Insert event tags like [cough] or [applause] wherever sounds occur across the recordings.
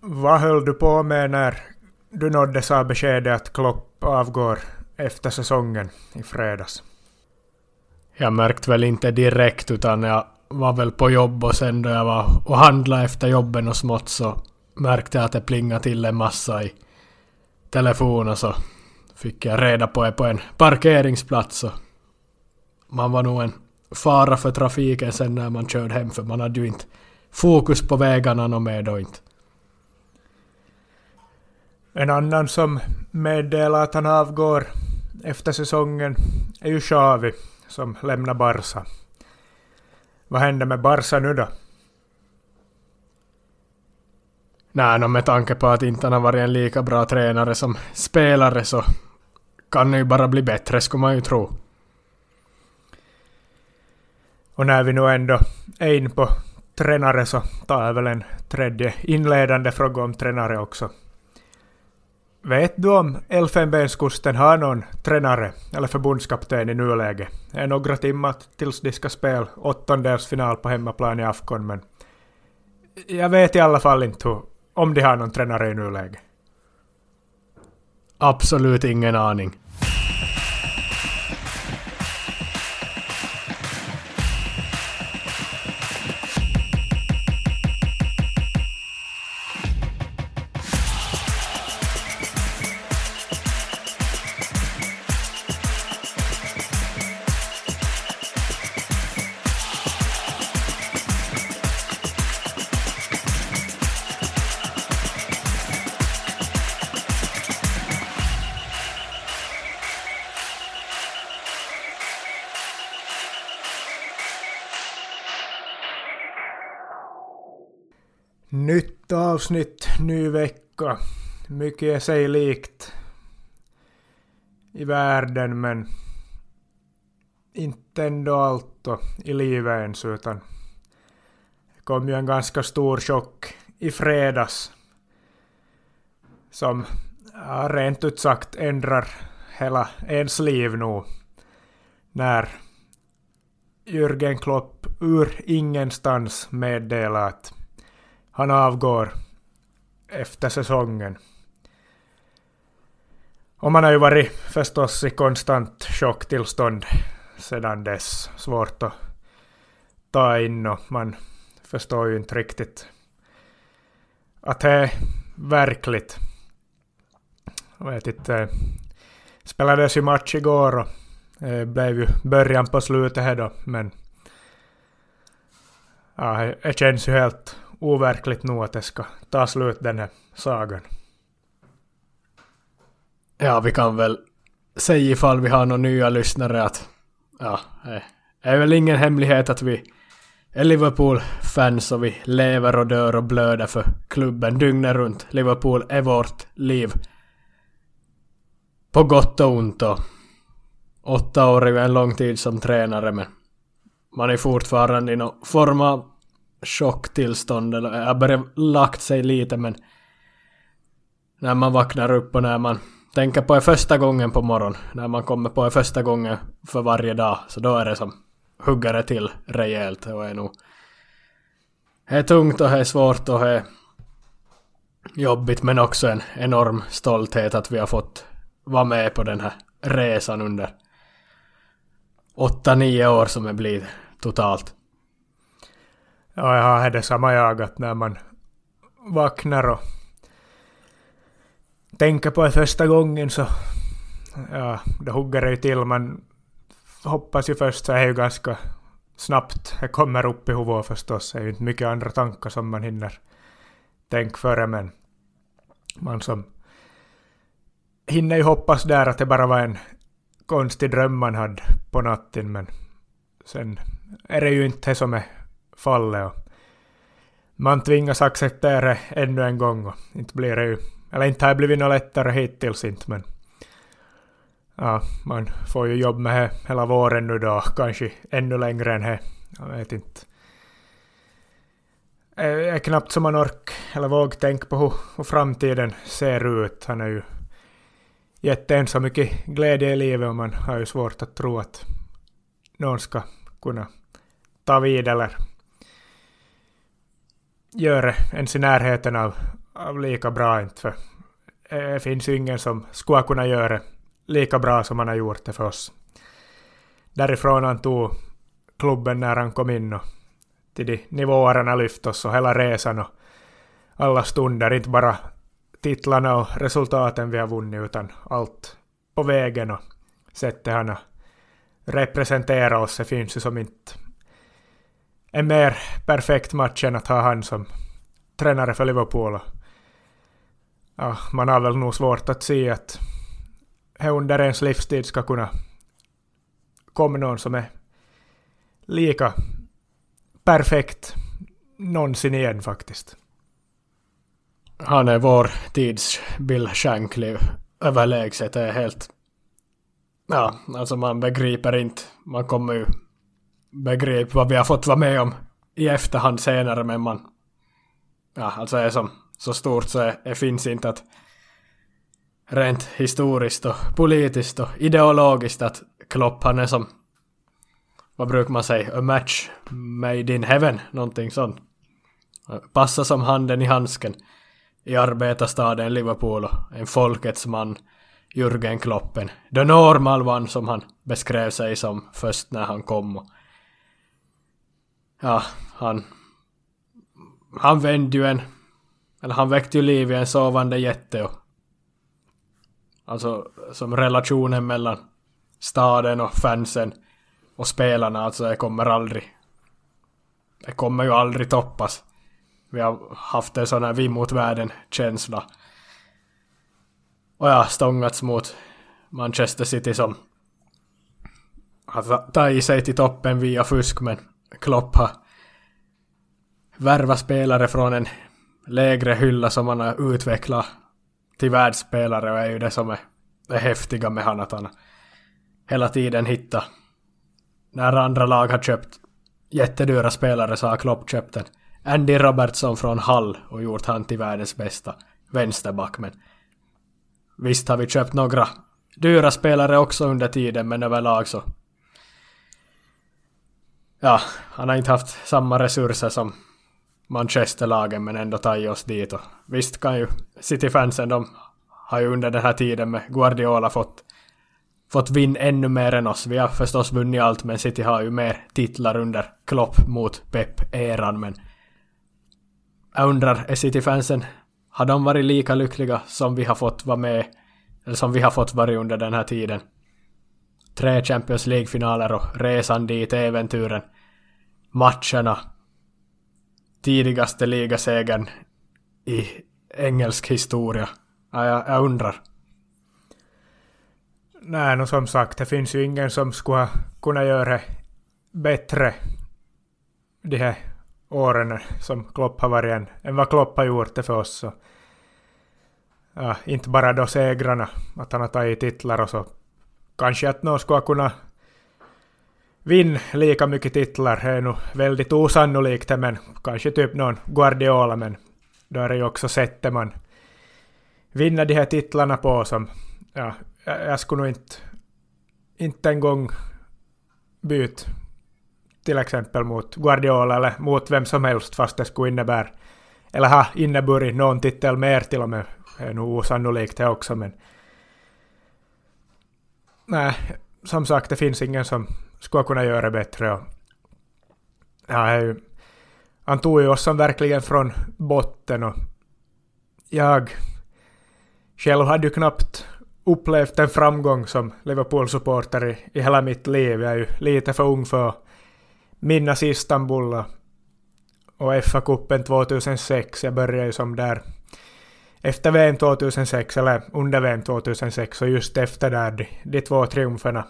vad höll du på med när du nåddes av beskedet att Klopp avgår efter säsongen i fredags? Jag märkte väl inte direkt utan jag var väl på jobb och sen då jag var och handlade efter jobben och smått så märkte jag att det plingade till en massa i telefonen så fick jag reda på det på en parkeringsplats och man var nog en fara för trafiken sen när man körde hem för man hade ju inte fokus på vägarna något mer då inte. En annan som meddelar att han avgår efter säsongen är ju Xavi som lämnar Barca. Vad händer med Barca nu då? Nej, no, med tanke på att inte han har varit en lika bra tränare som spelare så kan det ju bara bli bättre, skulle man ju tro. Och när vi nu ändå är in på tränare så tar jag väl en tredje inledande fråga om tränare också. Vet du om Elfenbenskusten har någon tränare eller förbundskapten i nuläget? Det är några timmar tills de ska spela åttondelsfinal på hemmaplan i Afghan men jag vet i alla fall inte hur, om de har någon tränare i nuläget. Absolut ingen aning. Nytt avsnitt, ny vecka. Mycket är sig likt i världen men inte ändå allt i livet ens utan det kom ju en ganska stor chock i fredags som ja, rent ut sagt ändrar hela ens liv nu när Jürgen Klopp ur ingenstans meddelar att han avgår efter säsongen. Och man har ju varit förstås i konstant chocktillstånd sedan dess. Svårt att ta in och man förstår ju inte riktigt att det är verkligt. Jag vet inte. Spelades ju match igår och det blev ju början på slutet här då men ja, det känns ju helt overkligt nog att det ska ta slut den här sagan. Ja, vi kan väl säga ifall vi har några nya lyssnare att ja, det är väl ingen hemlighet att vi är Liverpool-fans och vi lever och dör och blöder för klubben dygnet runt. Liverpool är vårt liv. På gott och ont och åtta år är ju en lång tid som tränare men man är fortfarande i någon form av chocktillstånd eller jag börjat lagt sig lite men när man vaknar upp och när man tänker på det första gången på morgonen, när man kommer på det första gången för varje dag, så då är det som hugger det till rejält och är nog det är tungt och det är svårt och det är jobbigt men också en enorm stolthet att vi har fått vara med på den här resan under 8-9 år som det blir totalt. Ja, jag har detsamma jag att när man vaknar och tänker på det första gången så ja, det hugger det ju till. Man hoppas ju först så är det ju ganska snabbt det kommer upp i huvudet förstås. Det är ju inte mycket andra tankar som man hinner tänka före men man som hinner ju hoppas där att det bara var en konstig dröm man hade på natten men sen är det ju inte det som är fallet och man tvingas acceptera ännu en gång och inte blir det ju, eller inte har det blivit något lättare hittills inte men ja, man får ju jobb med det hela våren nu då, kanske ännu längre än det. Jag vet inte. Det är knappt som man ork eller vågar tänka på hur, hur framtiden ser ut. Han är ju gett en så mycket glädje i livet och man har ju svårt att tro att någon ska kunna ta vid eller göra ens i närheten av, av lika bra inte. För det finns ju ingen som skulle kunna göra det lika bra som han har gjort det för oss. Därifrån han tog klubben när han kom in och till de nivåer han har lyft oss och hela resan och alla stunder, inte bara titlarna och resultaten vi har vunnit utan allt på vägen och sättet han har representerat oss. Det finns ju som inte en mer perfekt match än att ha han som tränare för Liverpool. Ja, man har väl nog svårt att se att under ens livstid ska kunna komma någon som är lika perfekt någonsin igen faktiskt. Han är vår tids Bill Shankly överlägset. Det är helt... Ja, alltså man begriper inte. Man kommer ju begripa vad vi har fått vara med om i efterhand senare, men man... Ja, alltså är som så stort så är, det finns inte att rent historiskt och politiskt och ideologiskt att Klopp han är som vad brukar man säga, a match made in heaven, någonting sånt. Passa som handen i handsken i arbetarstaden Liverpool och en folkets man, Jürgen Kloppen. The normal one som han beskrev sig som först när han kom. Och ja, han... Han vände ju en... Eller han väckte ju liv i en sovande jätte och... Alltså som relationen mellan staden och fansen och spelarna, alltså det kommer aldrig... Det kommer ju aldrig toppas. Vi har haft en sån här vi mot världen-känsla. Och ja, stångats mot Manchester City som har tagit sig till toppen via fusk, men Klopp har värvat spelare från en lägre hylla som han har utvecklat till världsspelare och är ju det som är det häftiga med han att han hela tiden hittar när andra lag har köpt jättedyra spelare så har Klopp köpt en Andy Robertson från Hall och gjort han till världens bästa vänsterback. Men visst har vi köpt några dyra spelare också under tiden, men överlag så... Ja, han har inte haft samma resurser som Manchesterlagen men ändå tagit oss dit och visst kan ju City-fansen de har ju under den här tiden med Guardiola fått fått vinna ännu mer än oss. Vi har förstås vunnit allt men City har ju mer titlar under Klopp mot Pep-eran men jag undrar, är City-fansen, har de varit lika lyckliga som vi har fått vara med, eller som vi har fått vara under den här tiden? Tre Champions League-finaler och resan dit, äventyren, matcherna, tidigaste ligasegern i engelsk historia. Ja, jag, jag undrar. Nej, no, som sagt, det finns ju ingen som skulle kunna göra bättre de här åren som Klopp har varit än, än vad Klopp har gjort det för oss. Så, ja, inte bara då segrarna, att han har tagit titlar och så. Kanske att någon skulle kunna vinna lika mycket titlar det är nog väldigt osannolikt, men kanske typ någon Guardiola, men då är det ju också sättet man vinner de här titlarna på som, ja, jag skulle nog inte, inte en gång byta till exempel mot Guardiola eller mot vem som helst fast det skulle innebära eller ha inneburit någon titel mer till och med. Det är nog osannolikt det också men nej, som sagt det finns ingen som skulle kunna göra bättre. Och, ja, han tog ju oss som verkligen från botten och jag själv hade ju knappt upplevt en framgång som Liverpool-supporter i, i hela mitt liv. Jag är ju lite för ung för att minnas Istanbul och FA-cupen 2006. Jag började ju som där efter VM 2006, eller under VM 2006, och just efter där de, de två triumferna.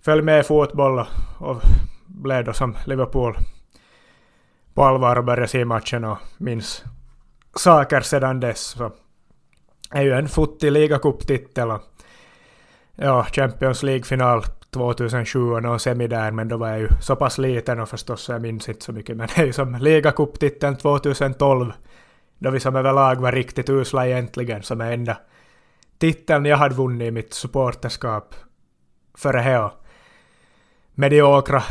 Föll med i fotboll och, och blev då som Liverpool på allvar och började se matchen och minns saker sedan dess. Så är ju en futtig ligacuptitel och ja, Champions League-final 2007 och någon semi där, men då var jag ju så pass liten och förstås så jag minns inte så mycket. Men det är ju som ligacuptiteln 2012, då vi som överlag var riktigt usla egentligen, som är enda titeln jag hade vunnit i mitt supporterskap före det. Mediokra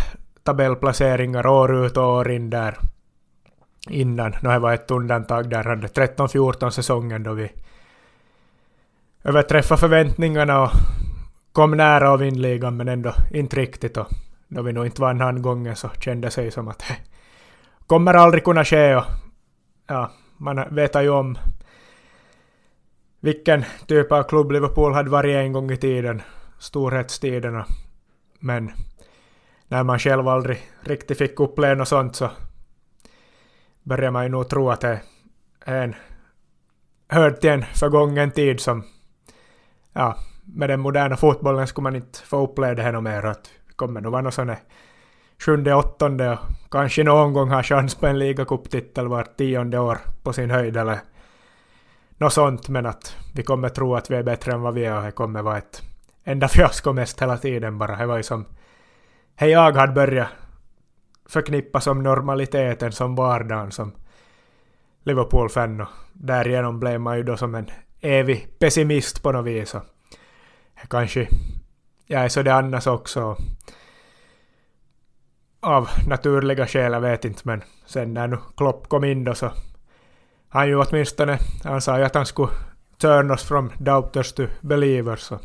tabellplaceringar år ut och år in där. innan. Nu har var ett undantag där under 13-14 säsongen då vi överträffade förväntningarna och kom nära att vinna ligan men ändå inte riktigt. Och då vi nog inte vann handgången så kände sig som att det kommer aldrig kunna ske. Och, ja, man vet ju om vilken typ av klubb Liverpool hade varit en gång i tiden, storhetstiderna. Men när man själv aldrig riktigt fick uppleva något sånt så börjar man ju nog tro att det är en hörd till en förgången tid som ja, med den moderna fotbollen skulle man inte få uppleva det här mer. Att det kommer nog vara något sånt sjunde, åttonde och kanske någon gång har chans på en ligacuptitel vart tionde år på sin höjd eller något sånt. Men att vi kommer tro att vi är bättre än vad vi är och det kommer vara ett enda fiasko mest hela tiden bara. Det var ju som hej jag hade börjat förknippa som normaliteten, som vardagen, som Liverpool-fan och därigenom blev man ju då som en evig pessimist på något vis. Och kanske jag är så det annars också. Av naturliga skäl, jag vet inte, men sen när nu Klopp kom in då så han ju åtminstone, han sa ju att han skulle turn us from doubters to believers. Så.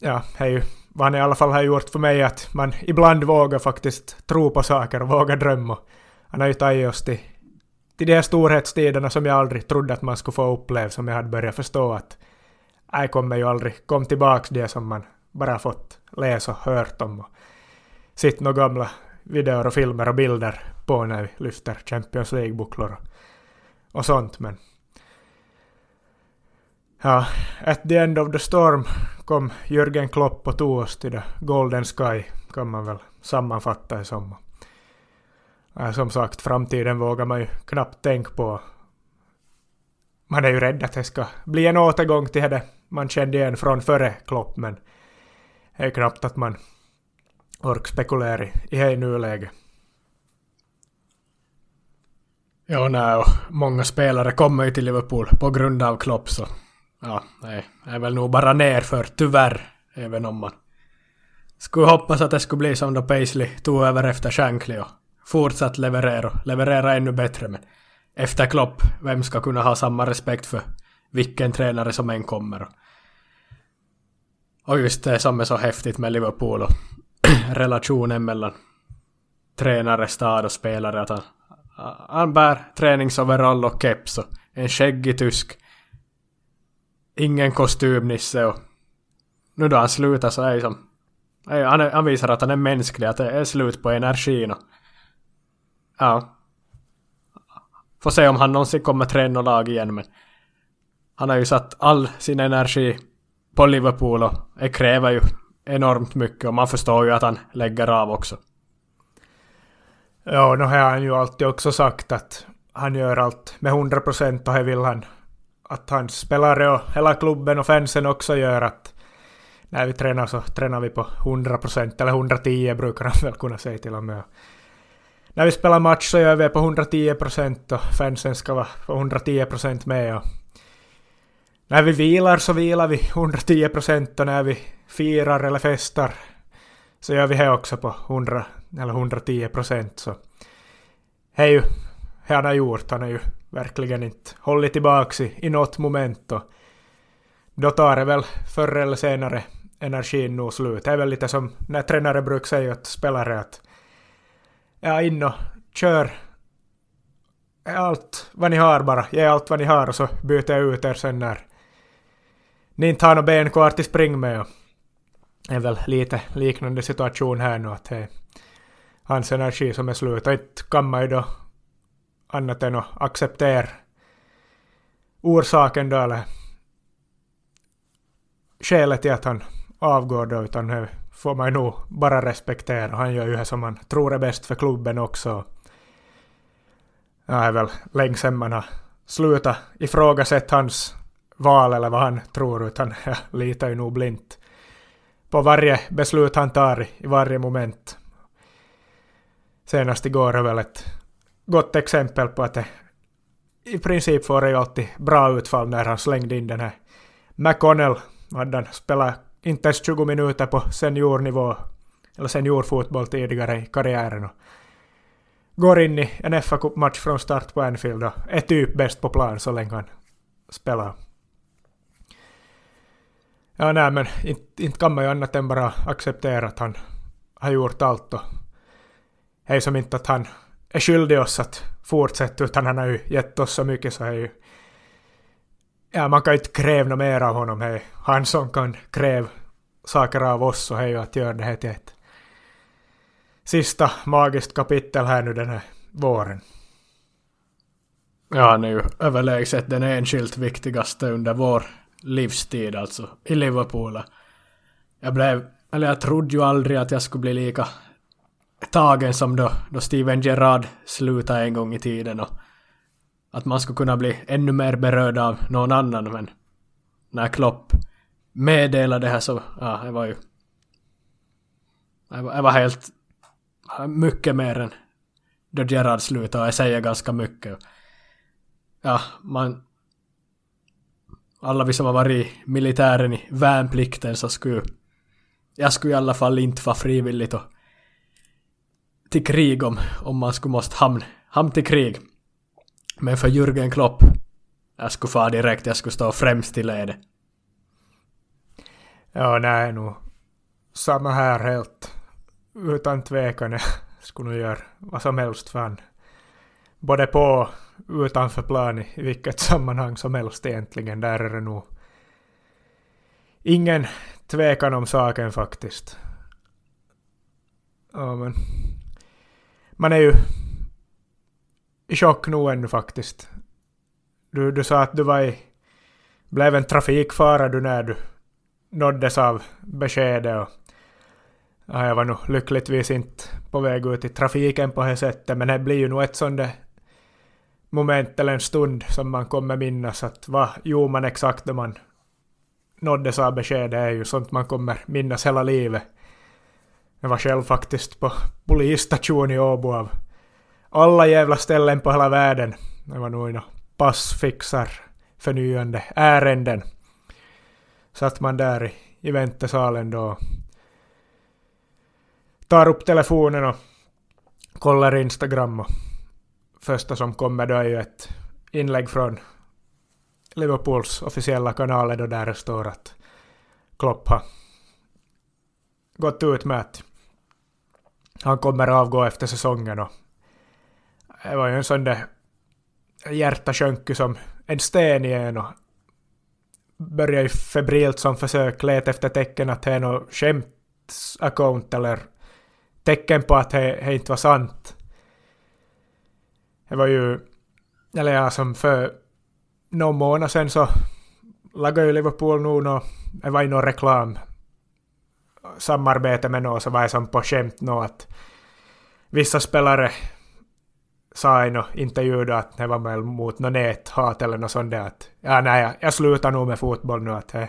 Ja, det är ju vad han i alla fall har gjort för mig att man ibland vågar faktiskt tro på saker och vågar drömma. Han har ju tagit oss till, till de här storhetstiderna som jag aldrig trodde att man skulle få uppleva, som jag hade börjat förstå att jag kommer ju aldrig komma tillbaks det som man bara fått läsa och hört om och sett några gamla videor och filmer och bilder på när vi lyfter Champions League-bucklor och sånt men Ja, at the end of the storm kom Jürgen Klopp och tog oss till the Golden Sky, kan man väl sammanfatta det som. Ja, som sagt, framtiden vågar man ju knappt tänka på. Man är ju rädd att det ska bli en återgång till det man kände igen från före Klopp, men det är knappt att man ork spekulera i det i nuläget. Ja, nej, och många spelare kommer ju till Liverpool på grund av Klopp så ja, nej, är väl nog bara nerför, tyvärr. Även om man skulle hoppas att det skulle bli som då Paisley tog över efter Shankly och fortsatt leverera, leverera ännu bättre. Men efter Klopp, vem ska kunna ha samma respekt för vilken tränare som än kommer? Och just det som är så häftigt med Liverpool och [clears throat] relationen mellan tränare, stad och spelare att han, han bär träningsoverall och keps och en skäggig tysk ingen kostymnisse och nu då han slutar så är det som han, han visar att han är mänsklig, att det är slut på energin och ja. Får se om han någonsin kommer träna lag igen men han har ju satt all sin energi på Liverpool och det kräver ju enormt mycket och man förstår ju att han lägger av också. Ja, nu har han ju alltid också sagt att han gör allt med 100 procent och det vill han att hans spelare och hela klubben och fansen också gör att när vi tränar så tränar vi på 100% eller 110 brukar han väl kunna säga till och med. När vi spelar match så gör vi på 110% och fansen ska vara på 110% med. Och när vi vilar så vilar vi 110% och när vi firar eller festar så gör vi det också på 100 eller 110 procent. så. Det är ju det han har gjort. Han har ju verkligen inte hållit tillbaka i, i något moment. Och då tar det väl förr eller senare energin nog slut. Det är väl lite som när tränare brukar säga åt spelare att ja, in och kör allt vad ni har bara. Ge allt vad ni har och så byter jag ut er sen när ni inte har något ben kvar till spring med. Och är väl lite liknande situation här nu att det är hans energi som är slut. Och inte kan man ju då annat än att acceptera orsaken då eller skälet till att han avgår då utan det får man ju nog bara respektera. Han gör ju det som han tror är bäst för klubben också. Det är väl länge sedan man har slutat ifrågasätta hans val eller vad han tror utan [laughs] jag litar ju nog blint på varje beslut han tar i varje moment. Senast igår är väl ett gott exempel på att det i princip får det ju alltid bra utfall när han slängde in den här McConnell. Hade han spelat inte ens 20 minuter på seniornivå, eller seniorfotboll tidigare i karriären. Och går in i en fa match från start på Anfield och är typ bäst på plan så länge han spelar. Ja, nej, men inte, inte kan man ju annat än bara acceptera att han har gjort allt och det är som inte att han är skyldig oss att fortsätta utan han har ju gett oss så mycket så är ju ja, man kan inte kräva något mer av honom. Hej. Han som kan kräva saker av oss så är ju att göra det här till ett sista magiskt kapitel här nu den här våren. Ja, han är ju överlägset den enskilt viktigaste under vår livstid alltså i Liverpool. Jag blev, eller jag trodde ju aldrig att jag skulle bli lika tagen som då, då Steven Gerrard slutade en gång i tiden och att man skulle kunna bli ännu mer berörd av någon annan men när Klopp meddelade det här så, ja, det var ju... Jag var, det var helt... Mycket mer än då Gerard slutade och jag säger ganska mycket. Ja, man... Alla vi som har varit i militären i värnplikten så skulle... Jag skulle i alla fall inte vara frivilligt och till krig om, om man skulle måste hamna, Hamn till krig. Men för Jürgen Klopp, jag skulle fara direkt, jag skulle stå främst i ledet. Ja, nej, nog samma här helt. Utan tvekan, [laughs] jag skulle nog göra vad som helst för han. Både på utanför plan i vilket sammanhang som helst egentligen. Där är det nog ingen tvekan om saken faktiskt. Ja, men man är ju i chock nog ännu faktiskt. Du, du sa att du var i, blev en trafikfara du när du nåddes av beskedet och ja, jag var nog lyckligtvis inte på väg ut i trafiken på det sättet men det blir ju nog ett sånt där moment eller en stund som man kommer minnas att vad gjorde man exakt när man nåddes av beskedet är ju sånt man kommer minnas hela livet. Jag var själv faktiskt på polisstation i Åbo av alla jävla ställen på hela världen. Det var nog passfixar förnyande ärenden. Satt man där i, i väntesalen då tar upp telefonen och kollar Instagram och första som kommer då är ju ett inlägg från Liverpools officiella kanaler då där det står att Klopp har gått ut med att han kommer avgå efter säsongen och det var ju en sån där hjärta sjönk som en sten igen och började ju febrilt som försök leta efter tecken att det är något skämtsaccount eller tecken på att det inte var sant. Det var ju, eller ja, som för någon månad sedan så lagade ju Liverpool nog nå, det var ju någon reklam samarbete med någon så var det som på skämt nå att vissa spelare sa i någon intervju då att det var väl mot något näthat eller något sånt där att ja nej, jag slutar nog med fotboll nu att det,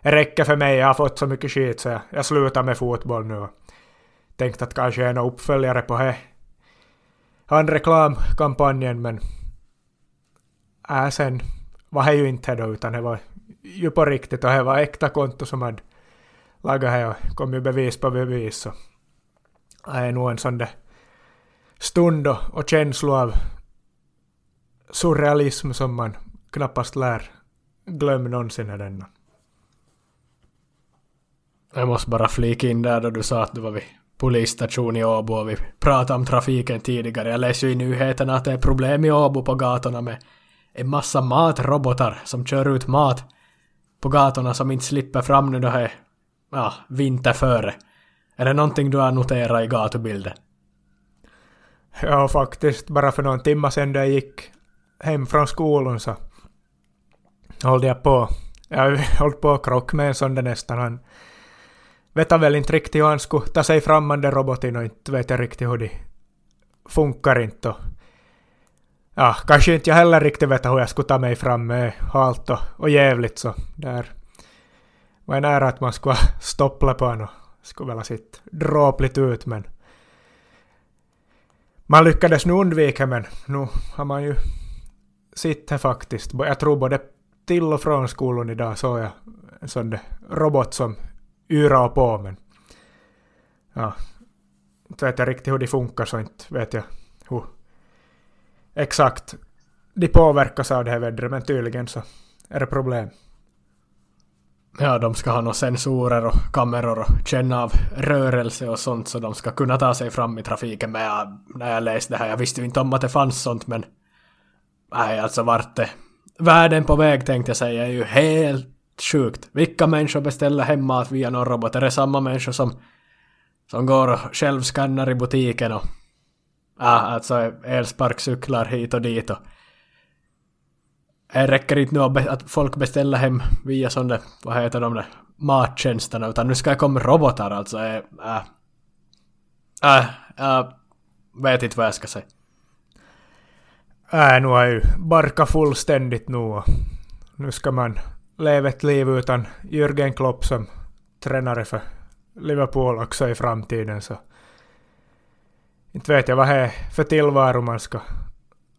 räcker för mig, jag har fått så mycket skit så jag, jag slutar med fotboll nu. Tänkt att kanske är någon uppföljare på det. Han reklamkampanjen men äh, sen var det ju inte det då utan det var ju på riktigt och det var äkta konto som hade lagat det och kom ju bevis på bevis så det är nog en sån där stund och, och känsla av surrealism som man knappast lär glömma någonsin i denna. Jag måste bara flika in där då du sa att du var vid polisstation i Åbo och vi pratade om trafiken tidigare. Jag läser ju i nyheterna att det är problem i Åbo på gatorna med en massa matrobotar som kör ut mat på gatorna som inte slipper fram nu då det är ja, vinter före. Är det någonting du har noterat i gatubilden? Ja, faktiskt. Bara för någon timme sedan då jag gick hem från skolan så höll jag på. Jag höll på att krocka med en sån där nästan. Han vet han väl inte riktigt hur han skulle ta sig fram med den roboten och inte vet jag riktigt hur de funkar inte. Och ja, kanske inte jag heller riktigt vet hur jag skulle ta mig fram med halt och, och jävligt så där var nära att man skulle stoppla på honom. Skulle väl ha sett dråpligt ut men man lyckades nu undvika men nu har man ju sett här faktiskt. Jag tror både till och från skolan idag såg jag en sån där robot som yra och på men ja, inte vet jag riktigt hur de funkar så inte vet jag hur exakt de påverkas av det här vädret, men tydligen så är det problem. Ja, de ska ha några sensorer och kameror och känna av rörelse och sånt så de ska kunna ta sig fram i trafiken. Men jag, när jag läste det här, jag visste ju inte om att det fanns sånt men... Nej, alltså vart det... Världen på väg tänkte jag säga är ju helt sjukt. Vilka människor beställer hem mat via någon robot? Är det samma människor som, som går och självskannar i butiken och... ah, alltså elsparkcyklar hit och dit och det räcker inte nu att folk beställer hem via sådana, vad heter de där, mattjänsterna, utan nu ska det komma robotar alltså. Äh, äh, äh, vet inte vad jag ska säga. Äh, nu har ju barkat fullständigt nu och... nu ska man leva ett liv utan Jürgen Klopp som tränare för Liverpool också i framtiden så inte vet jag vad det är för tillvaro man ska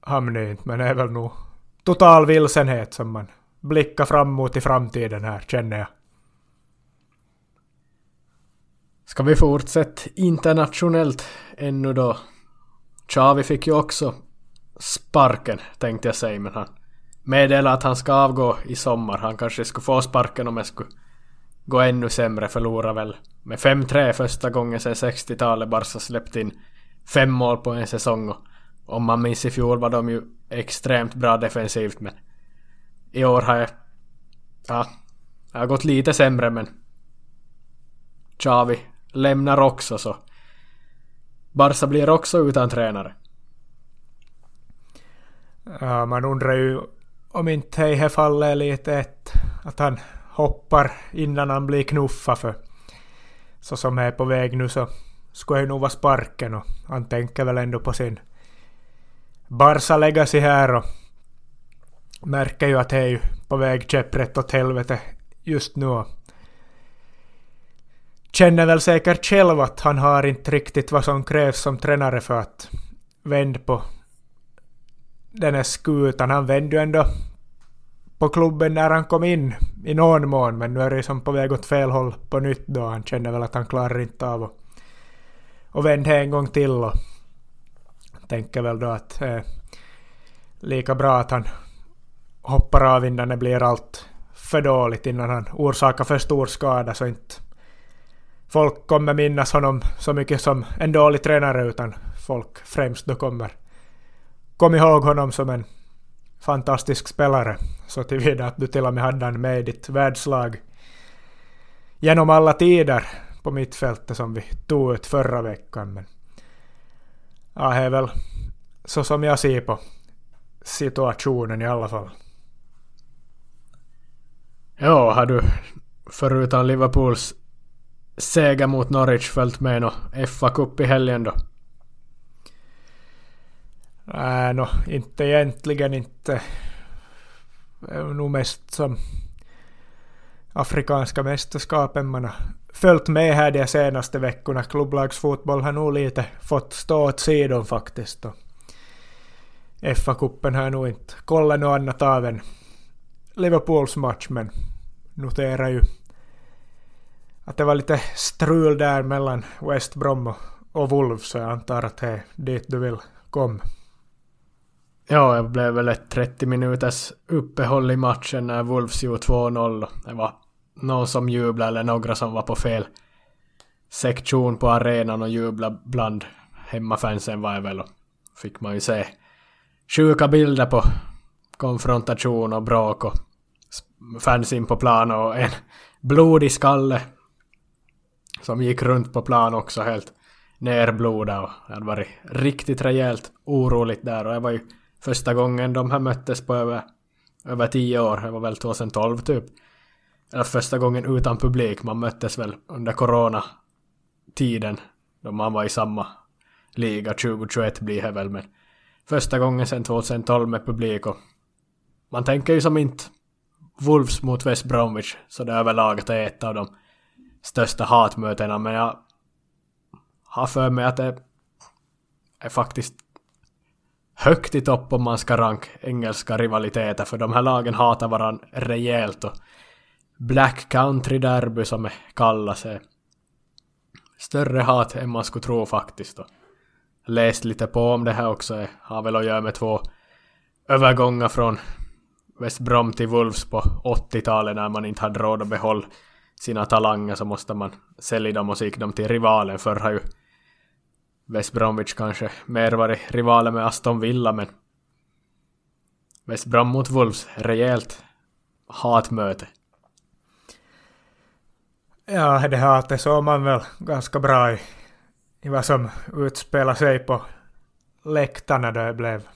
hamna i, men det är väl nog total vilsenhet som man blickar fram mot i framtiden här, känner jag. Ska vi fortsätta internationellt ännu då? Xavi fick ju också sparken, tänkte jag säga, men han meddelade att han ska avgå i sommar. Han kanske skulle få sparken om jag skulle gå ännu sämre, förlora väl med 5-3 första gången sedan 60-talet Barca släppte in fem mål på en säsong och om man minns i fjol var de ju extremt bra defensivt men i år har jag... Ja, jag har gått lite sämre men Xavi lämnar också så Barca blir också utan tränare. Ja, man undrar ju om inte i det fallet är lite ett, att han hoppar innan han blir knuffad. för så som är på väg nu så skulle det nog vara sparken och han tänker väl ändå på sin Barca legacy här och märker ju att det är ju på väg käpprätt åt helvete just nu. Känner väl säkert själv att han har inte riktigt vad som krävs som tränare för att vända på den här skutan. Han vände ju ändå på klubben när han kom in i någon mån men nu är det som på väg åt fel håll på nytt då. Han känner väl att han klarar inte av att och vända en gång till och tänker väl då att det är lika bra att han hoppar av innan det blir allt för dåligt innan han orsakar för stor skada så inte folk kommer minnas honom så mycket som en dålig tränare utan folk främst då kommer kom ihåg honom som en fantastisk spelare så tillvida att du till och med hade han med i ditt världslag genom alla tider på mittfältet som vi tog ut förra veckan men Ja, det är väl så som jag ser på situationen i alla fall. Ja, har du förutom Liverpools seger mot Norwich följt med nå FA-cup i helgen då? Nej, no, inte egentligen inte. Det är nog mest som afrikanska mästerskapen man har följt med här de senaste veckorna. Klubblagsfotboll har nog lite fått stå åt sidan faktiskt. FA-cupen har jag nog inte kollat något annat av än Liverpools match men noterar ju att det var lite strul där mellan West Brom och Wolves så jag antar att det är dit du vill komma. Ja, det blev väl ett 30 minuters uppehåll i matchen när Wolves gjorde 2-0. Det var någon som jublade eller några som var på fel sektion på arenan och jublade bland hemmafansen var det väl och fick man ju se sjuka bilder på konfrontation och bråk och fans in på plan och en blodig skalle som gick runt på plan också helt nerblodad och det hade varit riktigt rejält oroligt där och det var ju första gången de här möttes på över, över tio år, det var väl 2012 typ eller första gången utan publik. Man möttes väl under coronatiden. då man var i samma liga. 2021 blir det väl men första gången sedan 2012 med publik och man tänker ju som inte Wolves mot West Bromwich så det är överlag att det är ett av de största hatmötena men jag har för mig att det är faktiskt högt i topp om man ska ranka engelska rivaliteter för de här lagen hatar varandra rejält och Black Country Derby som det kallas är större hat än man skulle tro faktiskt. Och läst lite på om det här också. Det har väl att göra med två övergångar från West Brom till Wolves på 80-talet när man inte hade råd att behålla sina talanger så måste man sälja dem och så gick de till rivalen. Förr har ju West Bromwich kanske mer varit rivaler med Aston Villa men West Brom mot Wolves, rejält hatmöte. Ja, det hatet såg man väl ganska bra i, i vad som utspelade sig på läktarna då det blev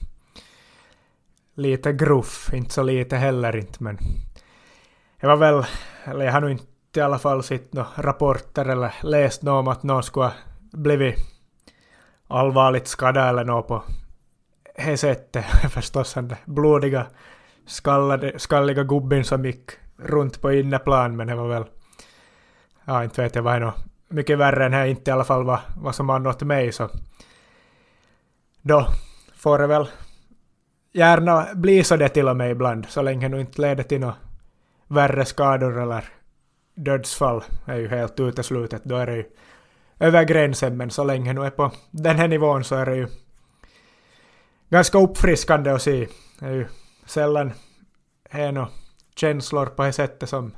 lite gruff, inte så lite heller inte men det var väl, eller jag har nog inte i alla fall sett några rapporter eller läst något om att någon skulle ha blivit allvarligt skadad eller något på det sättet. [laughs] Förstås den blodiga skallade, skalliga gubben som gick runt på inneplan men det var väl ja, inte vet jag vad är mycket värre än det inte i alla fall vad, vad som har nått mig så då får det väl gärna bli så det till och med ibland så länge det inte leder till några värre skador eller dödsfall är ju helt uteslutet. Då är det ju över gränsen men så länge nu är på den här nivån så är det ju ganska uppfriskande att se. Det är ju sällan är några känslor på det sättet som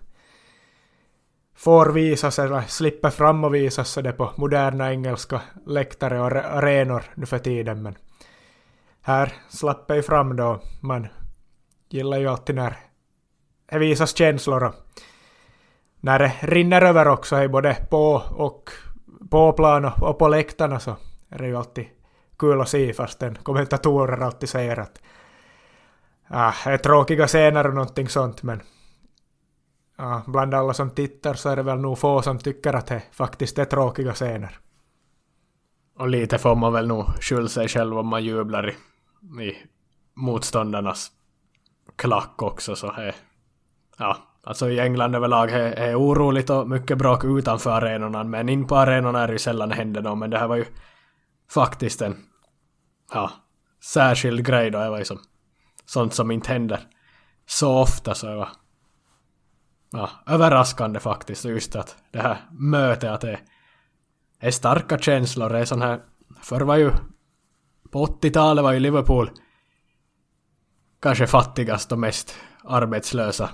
får visas eller slipper fram och visas så det på moderna engelska läktare och arenor nu för tiden. Men här slapp ju fram då. Man gillar ju alltid när det visas känslor och när det rinner över också, både på och på plan och på läktarna så är det ju alltid kul att se fastän kommentatorer alltid säger att Äh, det är tråkiga scener och någonting sånt men äh, ah, bland alla som tittar så är det väl nog få som tycker att det faktiskt är tråkiga scener. Och lite får man väl nog skylla sig själv om man jublar i, i motståndarnas klack också så här. Ja, ah, alltså i England överlag är, är oroligt och mycket bråk utanför arenorna men in på arenorna är det ju sällan det händer något men det här var ju faktiskt en ja, särskild grej då. Det var ju som sånt som inte händer så ofta så det var ja, överraskande faktiskt. Just att det här mötet, att det är starka känslor. Det är sån här... Förr var ju... På 80-talet var ju Liverpool kanske fattigast och mest arbetslösa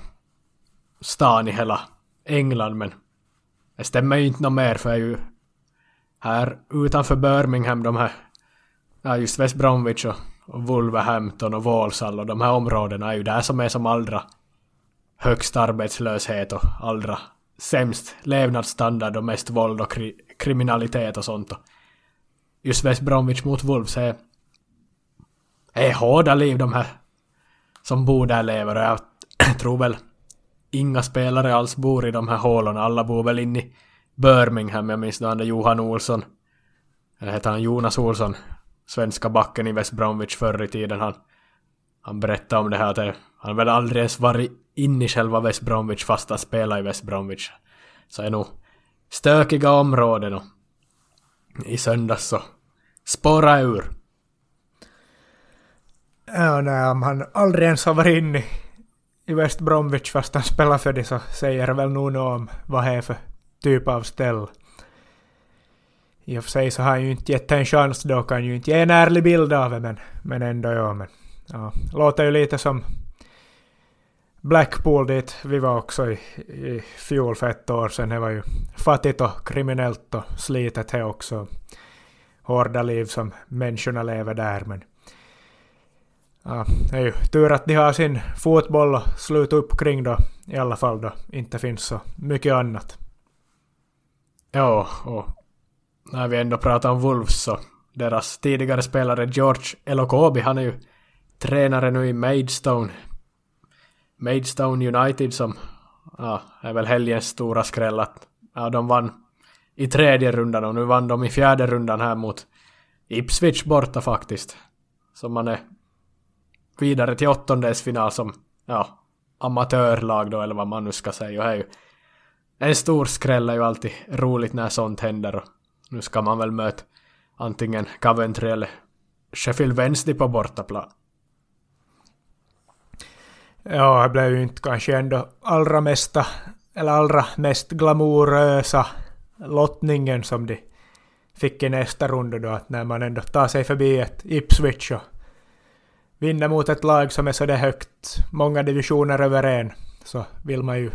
stan i hela England, men det stämmer ju inte något mer för ju här utanför Birmingham, de här, ja just West Bromwich och, och Wolverhampton och Walsall och de här områdena är ju där som är som allra högst arbetslöshet och allra sämst levnadsstandard och mest våld och kri kriminalitet och sånt. Och just West Bromwich mot Wolves är, är hårda liv de här som bor där lever och jag [clears throat] tror väl inga spelare alls bor i de här hålorna. Alla bor väl in i Birmingham. Jag minns då han där Johan Olsson. Eller heter han Jonas Olsson? Svenska backen i West Bromwich förr i tiden. Han, han berättade om det här att han väl aldrig ens varit in i själva West Bromwich fast han spelar i West Bromwich. Så är nog stökiga områden och i söndags så spåra ur. Ja, nej, om han aldrig ens har varit inne i West Bromwich fast han spelar för det så säger väl nog något om vad det är för typ av ställ. I och för sig så har han ju inte gett en chans då, kan ju inte ge en ärlig bild av det, men, men ändå ja. Men, ja. Låter ju lite som Blackpool dit vi var också i, i fjol för ett år sedan. Det var ju fattigt och kriminellt och slitet det också. Hårda liv som människorna lever där. Men ja, det är ju tur att de har sin fotboll att sluta upp kring då. I alla fall då inte finns så mycket annat. Ja, och när vi ändå pratar om Wolves så deras tidigare spelare George Elokobi, han är ju tränare nu i Maidstone. Maidstone United som ja, är väl helgens stora skräll att ja, de vann i tredje rundan och nu vann de i fjärde rundan här mot Ipswich borta faktiskt. Så man är vidare till åttondelsfinal som ja, amatörlag då eller vad man nu ska säga. Och är ju en stor skräll är ju alltid roligt när sånt händer och nu ska man väl möta antingen Coventry eller Sheffield Wednesday på bortaplan. Ja, det blev ju inte kanske ändå allra mesta, eller allra mest glamourösa lottningen som de fick i nästa runda då att när man ändå tar sig förbi ett Ipswich och vinner mot ett lag som är så där högt, många divisioner över en, så vill man ju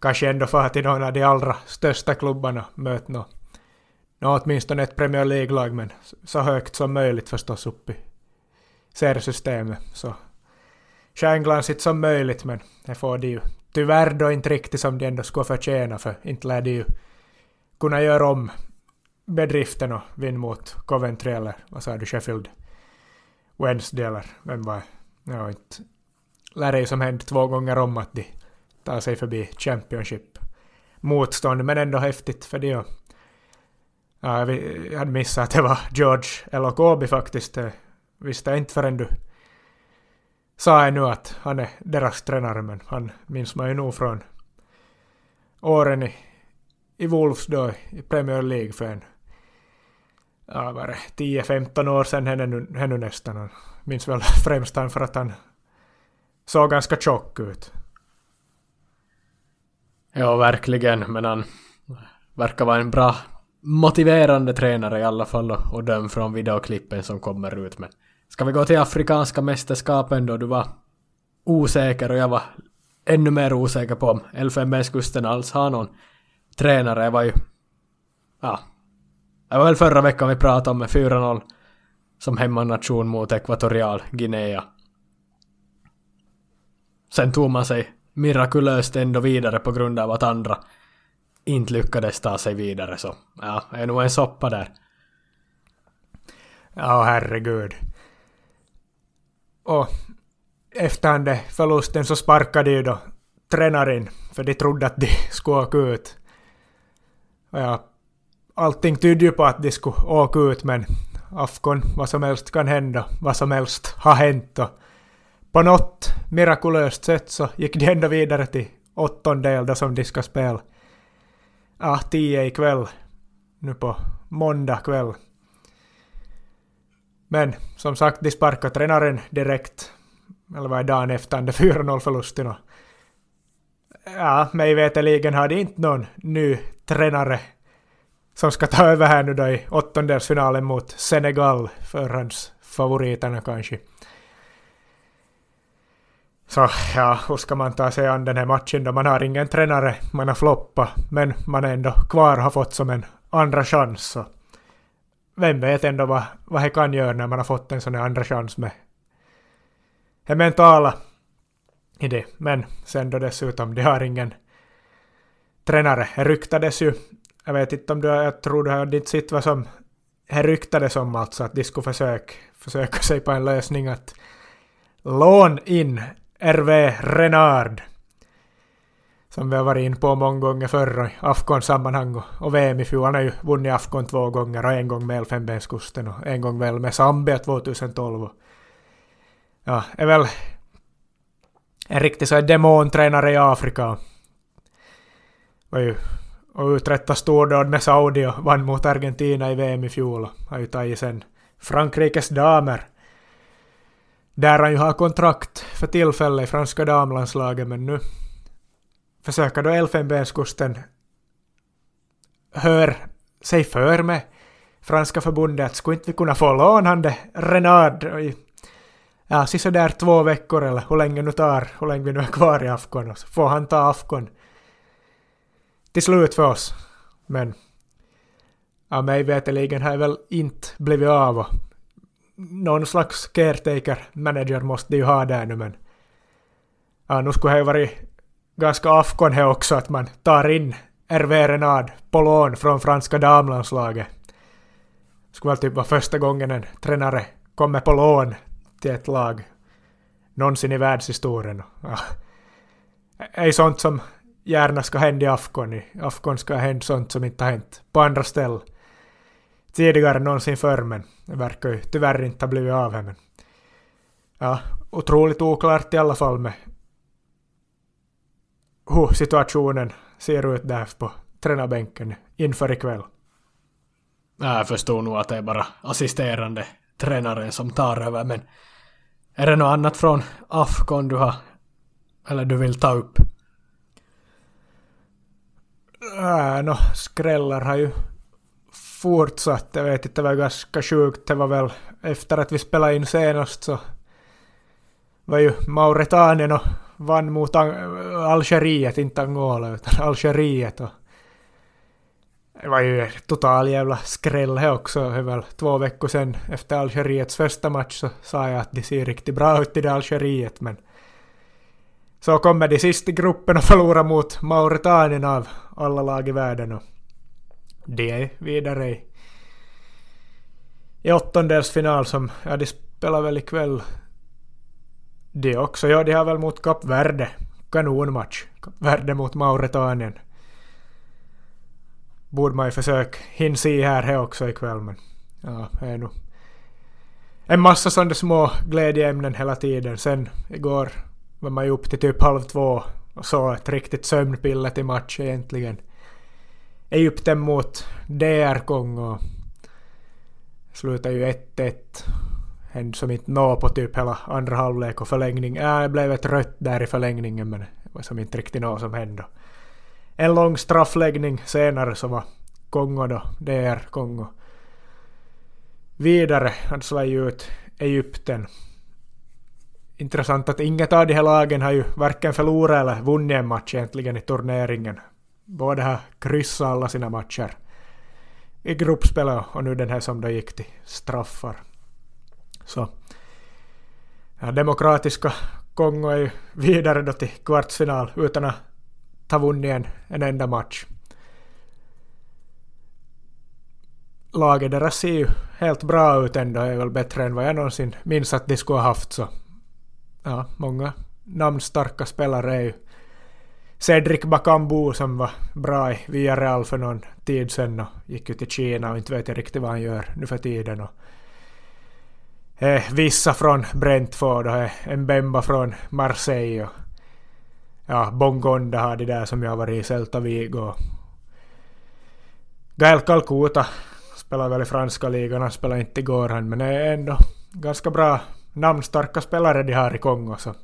kanske ändå få till någon av de allra största klubbarna möta något, nå åtminstone ett Premier League-lag, men så högt som möjligt förstås upp i seriesystemet. Så stjärnglansigt som möjligt, men det får de ju tyvärr då inte riktigt som de ändå skulle förtjäna, för inte lär de ju kunna göra om bedriften och vinna mot Coventry eller vad sa du, Sheffield Wednesday eller vem var Ja, inte lär det ju som hänt två gånger om att de tar sig förbi Championship motstånd, men ändå häftigt för det. Ja, jag hade missat att det var George Elokobi faktiskt. Det visste jag inte förrän du sa ännu att han är deras tränare, men han minns man ju nog från åren i, i Wolves då i Premier League för en ja, var det 10-15 år sedan henne nästan. Han minns väl främst han för att han såg ganska tjock ut. Ja, verkligen, men han verkar vara en bra motiverande tränare i alla fall och, och döm från videoklippen som kommer ut. Men ska vi gå till Afrikanska mästerskapen då du var osäker och jag var ännu mer osäker på om Elfenbenskusten alls har någon tränare. Jag var ju... Ja. Det var väl förra veckan vi pratade om med 4-0 som hemmanation mot Ekvatorial Guinea. Sen tog man sig mirakulöst ändå vidare på grund av att andra inte lyckades ta sig vidare så ja, det är nog en soppa där. Ja, herregud. Och efter förlusten så sparkade ju då tränaren för de trodde att de skulle åka ut. Och ja, allting tydde ju på att de skulle åka ut men Afkon, vad som helst kan hända, vad som helst har hänt och på något mirakulöst sätt så gick de ändå vidare till åttondel då som de ska spela. Ja, tio ikväll. Nu på måndag kväll. Men som sagt, de sparkade tränaren direkt. Eller vad är dagen efter den 4-0 förlusten. Ja, mig veterligen har de inte någon ny tränare som ska ta över här nu då i åttondelsfinalen mot Senegal, förhandsfavoriterna kanske. Så ja, hur ska man ta sig an den här matchen då? Man har ingen tränare, man har floppat, men man är ändå kvar har fått som en andra chans. Så vem vet ändå vad, vad det kan göra när man har fått en sån här andra chans med det mentala i det. Men sen då dessutom, de har ingen tränare. Det ryktades ju, jag vet inte om du, jag tror du har ditt sett vad som det ryktades om alltså att de skulle försöka, försöka sig på en lösning att lån in RV Renard. Som vi har varit in på många gånger förr i Afghan-sammanhang och, VM i fjol. Han har ju vunnit Afghan två gånger och en gång med Elfenbenskusten och en gång väl med Zambia 2012. Ja, är väl en riktig så demontränare i Afrika. Var ju och uträttade stordåd med Saudi och vann mot Argentina i VM i fjol och har ju tagit sen Frankrikes damer. Där han ju har kontrakt för tillfället i franska damlandslaget men nu försöker då Elfenbenskusten hör sig för med franska förbundet. Att skulle inte vi kunna få låna han det Renard i ja, sisådär två veckor eller hur länge nu tar, hur länge vi nu är kvar i Afkon och så får han ta Afkon till slut för oss. Men ja, mig veterligen har jag väl inte blivit av och någon slags caretaker manager måste de ju ha där nu men ja, nu skulle det ju varit ganska afkon här också att man tar in Hervé Renard på lån från franska damlandslaget. Det skulle väl typ vara första gången en tränare kommer på lån till ett lag någonsin i världshistorien. Ja. Är sånt som gärna ska hända i Afghan. I Afghan ska hända sånt som inte har hänt på andra ställen tidigare någonsin förr, men det verkar ju tyvärr inte ha blivit av. Men ja, otroligt oklart i alla fall med hur situationen ser ut där på tränarbänken inför ikväll. Jag förstår nog att det är bara assisterande tränaren som tar över, men är det något annat från Afghan du har eller du vill ta upp? Äh, no, skrällar har ju fortsatt. Jag vet inte, det var ganska sjukt. Det var väl efter att vi spelade in senast så var ju Mauretanien och vann mot Algeriet, inte Angola utan Algeriet. Och det var ju total jävla skräll här också. Det väl två veckor sedan efter Algeriets första match så sa jag att de ser riktigt bra ut i det Algeriet men så kommer de sist i gruppen och förlorar mot Mauretanien av alla lag i världen och de är vidare i, i åttondelsfinal som, ja de spelar väl ikväll de också. Ja, de har väl mot Kap Verde. Kanonmatch. Kap Verde mot Mauretanien. Borde man ju försöka hinna se här, här också ikväll men ja, det är nog en massa sådana små glädjeämnen hela tiden. Sen igår var man ju upp till typ halv två och så ett riktigt sömnpiller till match egentligen. Egypten mot DR Kongo slutade ju 1-1 hände som inte nå på typ hela andra halvlek och förlängning. Äh, det blev ett rött där i förlängningen men det var som inte riktigt något som hände. En lång straffläggning senare så var Kongo då, DR Kongo. Vidare, han slog ut Egypten. Intressant att inget av de här lagen har ju varken förlorat eller vunnit en match egentligen i turneringen. Båda har kryssat alla sina matcher i gruppspelet och nu den här som då gick till straffar. Så ja, demokratiska Kongo är ju vidare då till kvartsfinal utan att ta vunnit en, en enda match. Laget deras ser ju helt bra ut ändå, är väl bättre än vad jag någonsin minns att de skulle ha haft så. Ja, många namnstarka spelare är ju Cedric Bakambu som var bra i Villarreal för någon tid sedan och gick ju till Kina och inte vet jag riktigt vad han gör nu för tiden. Och eh, vissa från Brentford och eh, Mbemba från Marseille. Och, ja, Bongonda har de där som jag har varit i Celta Vigo. Gael Calcuta spelar väl i franska ligan, han spelar inte igår han, men är ändå ganska bra namnstarka spelare de har i Kongo så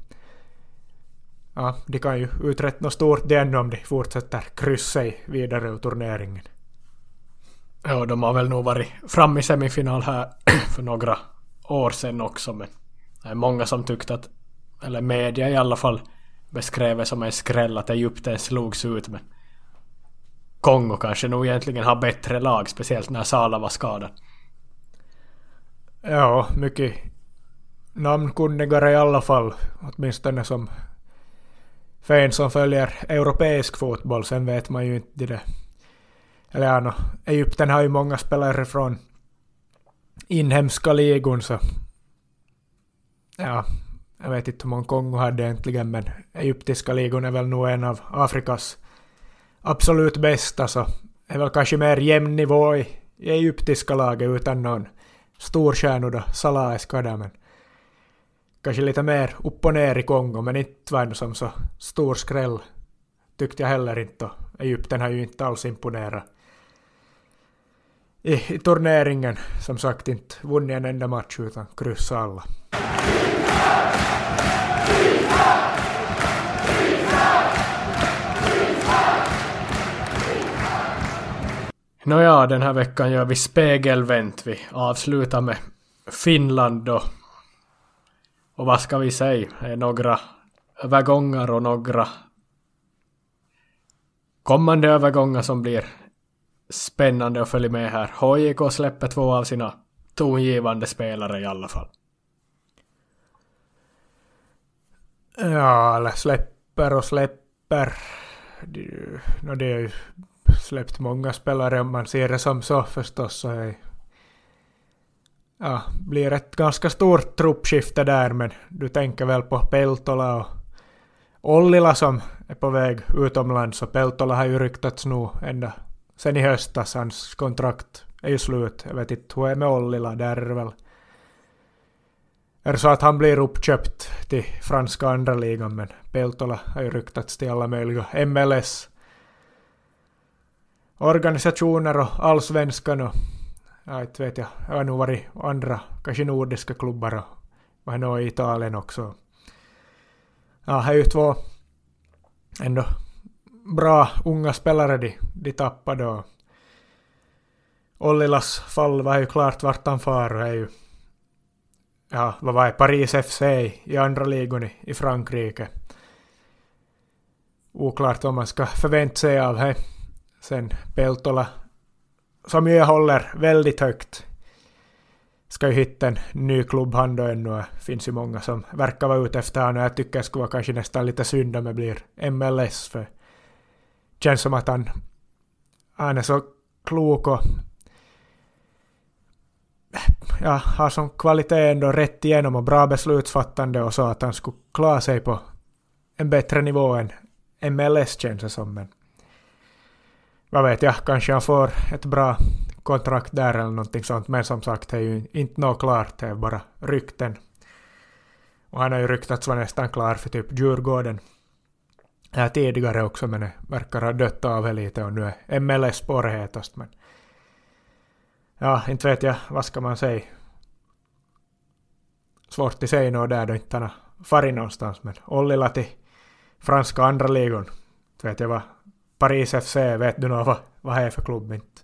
ja, de kan ju uträtta något stort ännu om de fortsätter kryssa sig vidare ur turneringen. Ja, de har väl nog varit framme i semifinal här [clears throat] för några år sedan också men det är många som tyckte att, eller media i alla fall, beskrev det som en skräll att Egypten slogs ut men Kongo kanske nog egentligen har bättre lag, speciellt när Sala var skadad. Ja, mycket namnkunnigare i alla fall, åtminstone som fan som följer europeisk fotboll, sen vet man ju inte det. Eller ja, no, Egypten har ju många spelare från inhemska ligon så... Ja, jag vet inte hur många Kongo hade egentligen men egyptiska ligon är väl nog en av Afrikas absolut bästa så är väl kanske mer jämn nivå i, i egyptiska laget utan någon storstjärna då Salah är skadad men kanske lite mer upp och ner i Kongo men inte var som så stor skräll tyckte jag heller inte Egypten har ju inte alls imponerat i, i turneringen. Som sagt inte vunnit en enda match utan kryssat alla. Nåja, den här veckan gör vi spegelvänt. Vi avslutar med Finland då. Och vad ska vi säga? Det är några övergångar och några kommande övergångar som blir spännande att följa med här. HJK släpper två av sina tongivande spelare i alla fall. Ja, eller släpper och släpper. No, det är ju släppt många spelare om man ser det som så förstås. Så är, ja, blir ett ganska stort truppskifte där men du tänker väl på Peltola och Ollila som är på väg utomlands och Peltola har ju ryktats nu ända sen i höstas. Hans kontrakt är ju slut. Jag vet inte hur det är med Ollila. Där är det väl... Är det så att han blir uppköpt till franska andra ligan men Peltola har ju ryktats till alla möjliga MLS organisationer och allsvenskan och ja, inte vet jag, jag har nog varit andra, kanske nordiska klubbar och var nog i Italien också. Ja, här är ju två ändå bra unga spelare de, de tappade. Och Ollilas fall var ju klart vart han far och är ju ja, vad var det, Paris FC i andra ligan i, i Frankrike. Oklart om man ska förvänta sig av det. Sen Peltola, som ju jag håller väldigt högt, ska ju hitta en ny klubb han då ännu. Det finns ju många som verkar vara ute efter honom. Jag tycker det skulle vara kanske nästan lite synd om det blir MLS för det känns som att han, han är så klok och ja, har som kvalitet ändå rätt igenom och bra beslutsfattande och så att han skulle klara sig på en bättre nivå än MLS känns det som. Men vad vet jag, kanske han får ett bra kontrakt där eller någonting sånt. Men som sagt, det är ju inte något klart, det är bara rykten. Och han har ju ryktats vara nästan klar för typ Djurgården. Här tidigare också, men det verkar ha dött av lite och nu är MLS spårhetast. Men ja, inte vet jag, vad ska man säga? Svårt att säga något där då inte han har farit någonstans, men Ollila till franska andra ligan. Inte vet jag vad Paris FC, vet du nog vad, vad det är för klubb? Inte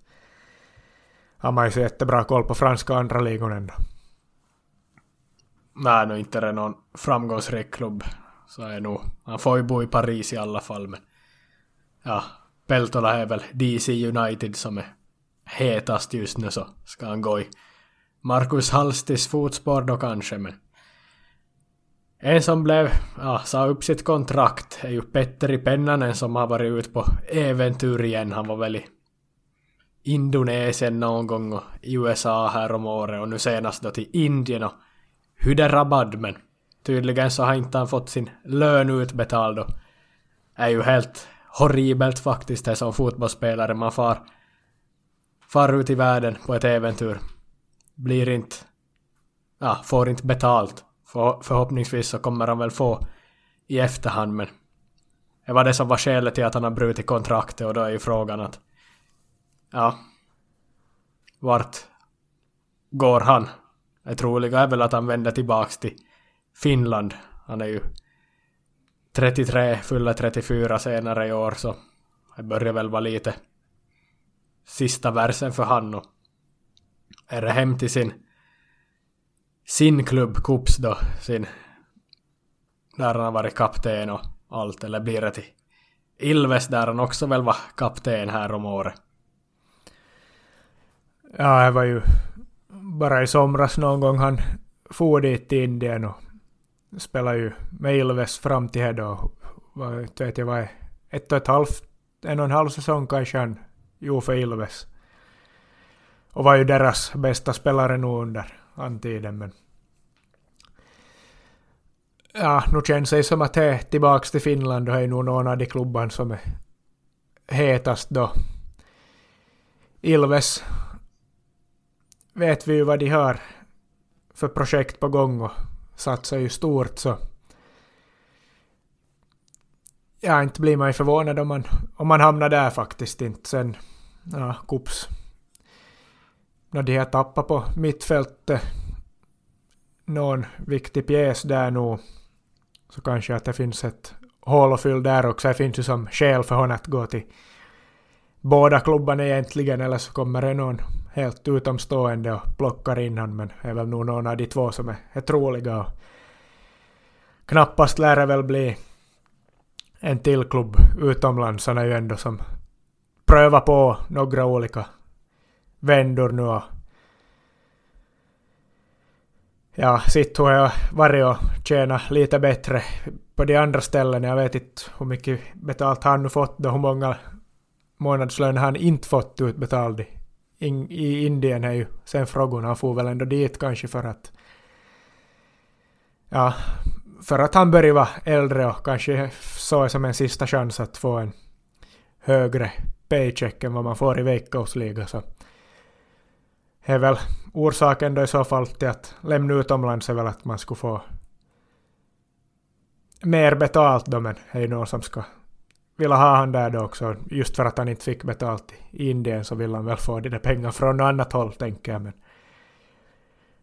har man ju så jättebra koll på franska andra ligan ändå. Nej, nu inte är det någon framgångsrik klubb. Så är nog, han får ju bo i Paris i alla fall men ja, Peltola är väl DC United som är hetast just nu så ska han gå i Marcus Halstis fotspår då kanske men en som blev, ja, sa upp sitt kontrakt är ju Petteri Pennanen som har varit ute på äventyr igen. Han var väl i Indonesien någon gång och i USA här om året och nu senast då till Indien och Hyderabad men tydligen så har inte han fått sin lön utbetald och är ju helt horribelt faktiskt det som fotbollsspelare. Man far, far ut i världen på ett äventyr. Blir inte, ja, får inte betalt. För, förhoppningsvis så kommer han väl få i efterhand men det var det som var skälet till att han har brutit kontraktet och då är ju frågan att ja vart går han? Det troliga är väl att han vänder tillbaks till Finland. Han är ju 33, fyller 34 senare i år så det börjar väl vara lite sista versen för han och är det hem till sin sin klubb Kups då, sin där han har varit kapten och allt, eller blir det till Ilves där han också väl var kapten här om året? Ja, det var ju bara i somras någon gång han for dit till Indien och spelade ju med Ilves fram till då. Vad vet jag vad ett och ett halvt, en och en halv säsong kanske han gjorde för Ilves. Och var ju deras bästa spelare nu under antiden men ja, nu känns det som att det är tillbaks till Finland och är nog någon av de klubban som är hetast då. Ilves vet vi ju vad de har för projekt på gång och satsar ju stort så ja, inte blir man ju förvånad om man, om man hamnar där faktiskt inte. Sen, ja, Kups. När de har tappat på mittfältet någon viktig pjäs där nu så kanske att det finns ett hål att fylla där också. Det finns ju som skäl för honom att gå till båda klubbarna egentligen eller så kommer det någon helt utomstående och plockar in honom men det är väl nog någon av de två som är, är troliga och knappast lär det väl bli en till klubb utomlands. Han är ju ändå som prövar på några olika vändor nu och ja, sitt har jag varit och tjänat lite bättre på de andra ställena. Jag vet inte hur mycket betalt han nu fått och hur många månadslöner han inte fått utbetald in, i Indien är ju sen frågan. Han får väl ändå dit kanske för att ja, för att han börjar vara äldre och kanske så som en sista chans att få en högre paycheck än vad man får i veckosliga så är väl orsaken då i så fall till att lämna utomlands är väl att man skulle få mer betalt då, men det är ju någon som ska vilja ha han där då också. Just för att han inte fick betalt i Indien så vill han väl få de där pengarna från något annat håll, tänker jag. Men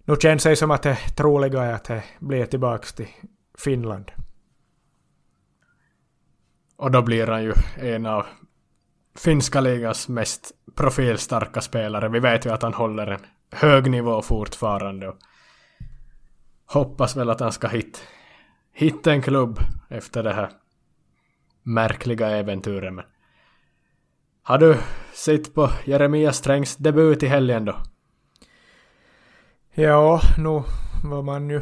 nu känns det som att det troliga är att det blir tillbaka till Finland. Och då blir han ju en av finska ligans mest profilstarka spelare. Vi vet ju att han håller en hög nivå fortfarande. Och hoppas väl att han ska hit, hitta en klubb efter det här märkliga äventyret. Men har du sett på Jeremias Strängs debut i helgen då? Ja, nu var man ju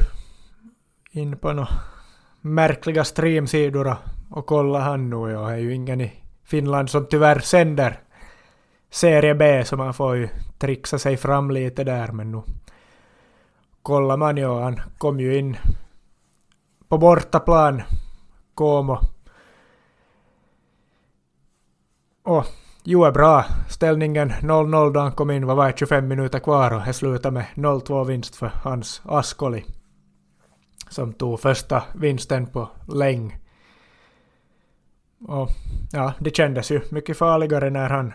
in på några märkliga streamsidor och kolla han nu. Jag är ju ingen i Finland som tyvärr sänder serie B så man får ju trixa sig fram lite där men nu kollar man ju han kom ju in på bortaplan Como och jo är bra. Ställningen 0-0 då han kom in var det, 25 minuter kvar och det slutade med 0-2 vinst för Hans Askoli. Som tog första vinsten på länge. Och ja, det kändes ju mycket farligare när han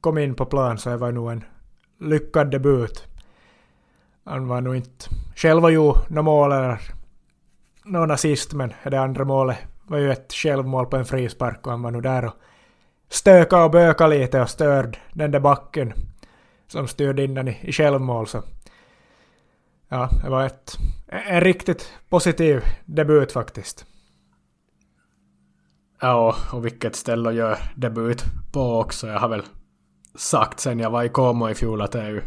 kom in på plan så det var nog en lyckad debut. Han var nog inte själv och gjorde något mål eller någon assist men det andra målet var ju ett självmål på en frispark och han var nog där och stöka och böka lite och störd den där backen som styrde in den i, i självmål. Så. Ja, det var ett, en riktigt positiv debut faktiskt. Ja, och vilket ställe att göra debut på också. Jag har väl sagt sen jag var i Como i fjol att det är ju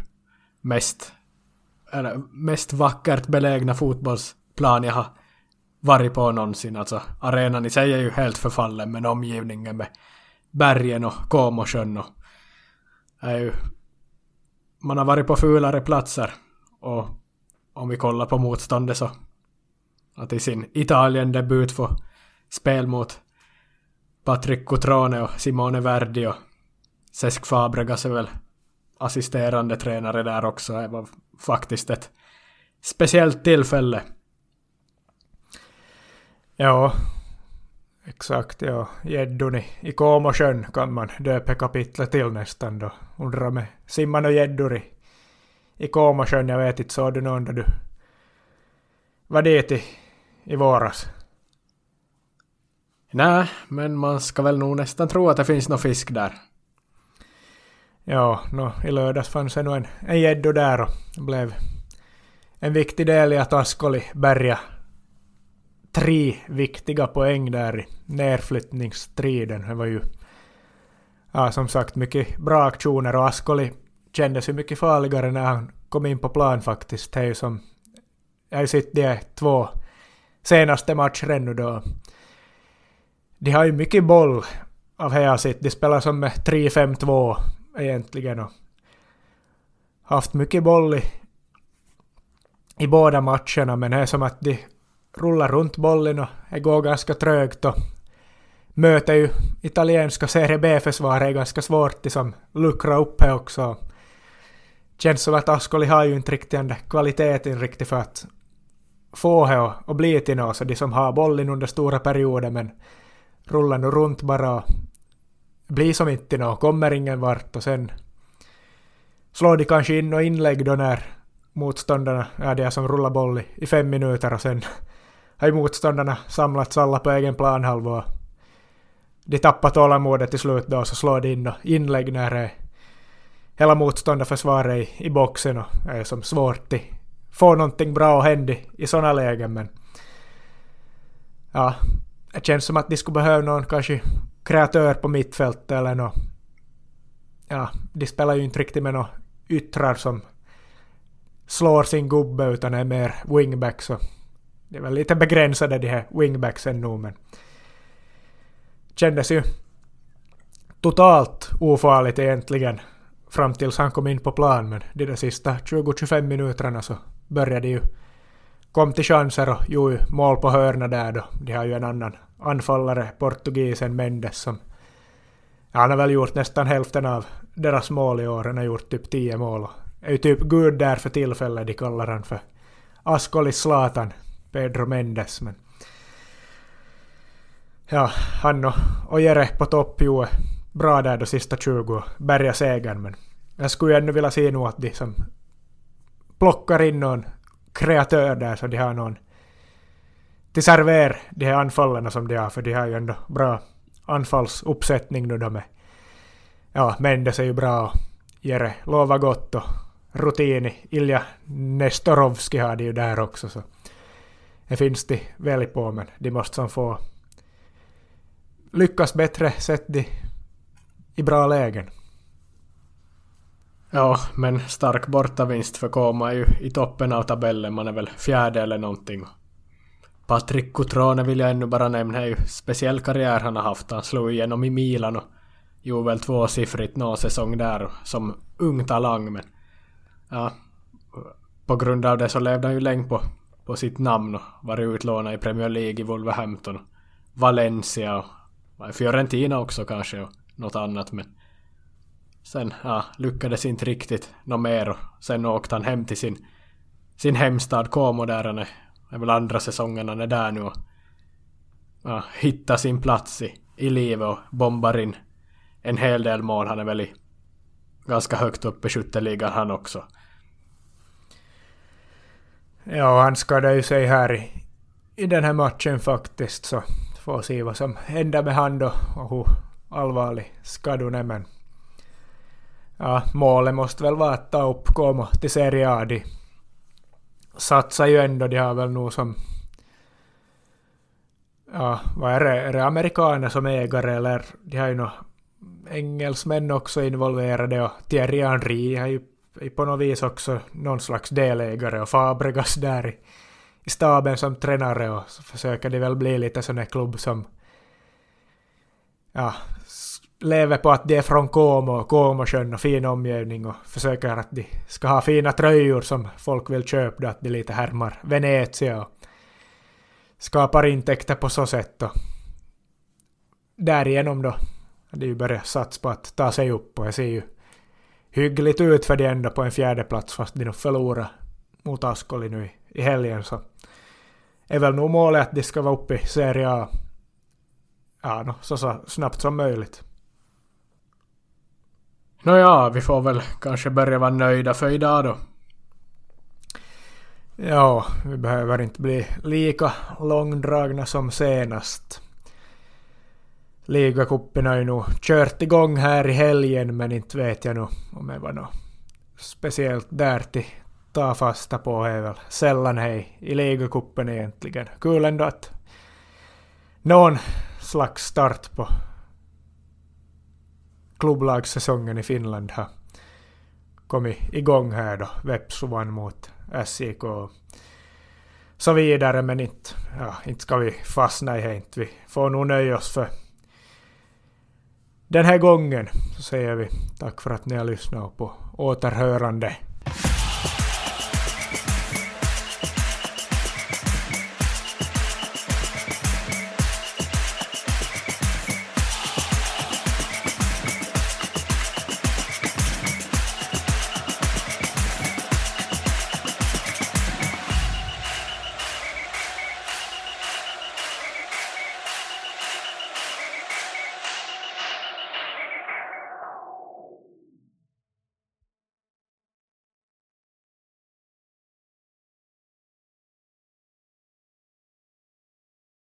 mest, eller mest vackert belägna fotbollsplan jag har varit på någonsin. Alltså arenan i sig är ju helt förfallen men omgivningen med bergen och Comosjön och är ju, man har varit på fulare platser och om vi kollar på motståndet så att i sin Italien-debut få spel mot Patrick Cotrone och Simone Verdi och Cesc Fabregas är väl assisterande tränare där också. Det var faktiskt ett speciellt tillfälle. Ja, Exakt, ja. Gäddon i Komosjön kan man döpa kapitlet till nästan då. Undrar med simman och gäddor i, i Komosjön. Jag vet inte, såg du någon då du var dit i, i våras? Nej, men man ska väl nog nästan tro att det finns någon fisk där. Ja, no, i lördags fanns det nog en gäddo där och det blev en viktig del i att Askoli bärga tre viktiga poäng där i nerflyttningsstriden. Det var ju ja, som sagt mycket bra aktioner och Askoli kändes ju mycket farligare när han kom in på plan faktiskt. Det är ju som... Jag har ju sett de två senaste matcherna nu då. De har ju mycket boll av det sitt. De spelar som med 3-5-2 egentligen och haft mycket boll i, i båda matcherna men det är som att de rullar runt bollen och det går ganska trögt och möter ju italienska Serie B-försvaret är ganska svårt att luckra upp det också. Känns som att Ascoli har ju inte riktigt den kvaliteten riktigt för att få det och bli till något, så de som har bollen under stora perioder men rullar nu runt bara och blir som inte till något, kommer ingen vart och sen slår de kanske in och inlägg då när motståndarna är de som rullar boll i, i fem minuter och sen har ju motståndarna samlats alla på egen planhalva. och... De tappar tålamodet till slut då, så slår de in och inlägg när det hela motståndarförsvaret i, i boxen och är som svårt att få någonting bra att hända i sådana lägen men ja, det känns som att de skulle behöva någon kanske kreatör på mittfältet eller något. Ja, de spelar ju inte riktigt med några yttrar som slår sin gubbe utan är mer wingbacks det är väl lite begränsade de här wingbacksen nu men kändes ju totalt ofarligt egentligen fram tills han kom in på plan men de där sista 20-25 minuterna så började ju kom till chanser och gjorde mål på hörna där då. De har ju en annan anfallare, portugisen Mendes som Ja, han har väl gjort nästan hälften av deras mål i år. Han har gjort typ tio mål och är ju typ gud där för tillfället. De kallar han för Askolis Zlatan. Pedro Mendes. Men ja, han och, och Jere på topp ju bra där de sista 20 bärga segern men jag skulle ju ännu vilja se nu att de som plockar in någon kreatör där så de har någon till server de här anfallen som de har för de har ju ändå bra anfallsuppsättning nu då med ja, Mendes är ju bra och Jere lovar gott och rutini. Ilja Nestorovski har de ju där också så det finns de väl på men de måste som få lyckas bättre sett de i bra lägen. Ja, men stark bortavinst för Koma är ju i toppen av tabellen. Man är väl fjärde eller någonting. Patrik Cutrone vill jag ännu bara nämna. Det är ju speciell karriär han har haft. Han slog igenom i Milan och gjorde väl tvåsiffrigt någon säsong där som ung talang. Men ja, på grund av det så levde han ju länge på, på sitt namn och var utlånad i Premier League i Wolverhampton. Valencia och Fiorentina också kanske och något annat men sen ja, lyckades inte riktigt något mer och sen åkte han hem till sin, sin hemstad Como där han är, är väl andra säsongen han är där nu och ja, hittar sin plats i, i livet och bombar in en hel del mål. Han är väl i ganska högt upp i skytteligan han också. Ja, han skadade ju sig här i, i den här matchen faktiskt så får se vad som händer med han då och hur allvarlig skadan är men ja, målet måste väl vara att ta upp Como till Serie A. De satsar ju ändå, de har väl nog som ja, vad är det, är det amerikaner som ägare eller de har ju nog engelsmän också involverade och Thierry Henry har ju på något vis också någon slags delägare och Fabregas där i, i staben som tränare och så försöker de väl bli lite sån här klubb som ja, lever på att de är från Como, Comosjön och fin omgivning och försöker att de ska ha fina tröjor som folk vill köpa, att de lite härmar Venezia och skapar intäkter på så sätt och därigenom då hade ju börjat satsa på att ta sig upp. Och jag ser ju hyggligt ut för de ändå på en fjärde plats fast de nog förlorade mot Ascoli nu i, i helgen. Så är väl nog målet att de ska vara uppe i Serie A. Ja, no, så, så snabbt som möjligt. Nåja, vi får väl kanske börja vara nöjda för idag då. Ja, vi behöver inte bli lika långdragna som senast. Ligacupen har ju nog kört igång här i helgen men inte vet jag nog om det var något speciellt där till ta fasta på Det är väl sällan hej i ligacupen egentligen. Kul ändå att någon slags start på klubblagssäsongen i Finland har kommit igång här då. Vepsu vann mot SIK och så vidare men inte, ja, inte ska vi fastna i det. Inte. Vi får nog nöja oss för den här gången så säger vi tack för att ni har lyssnat på återhörande.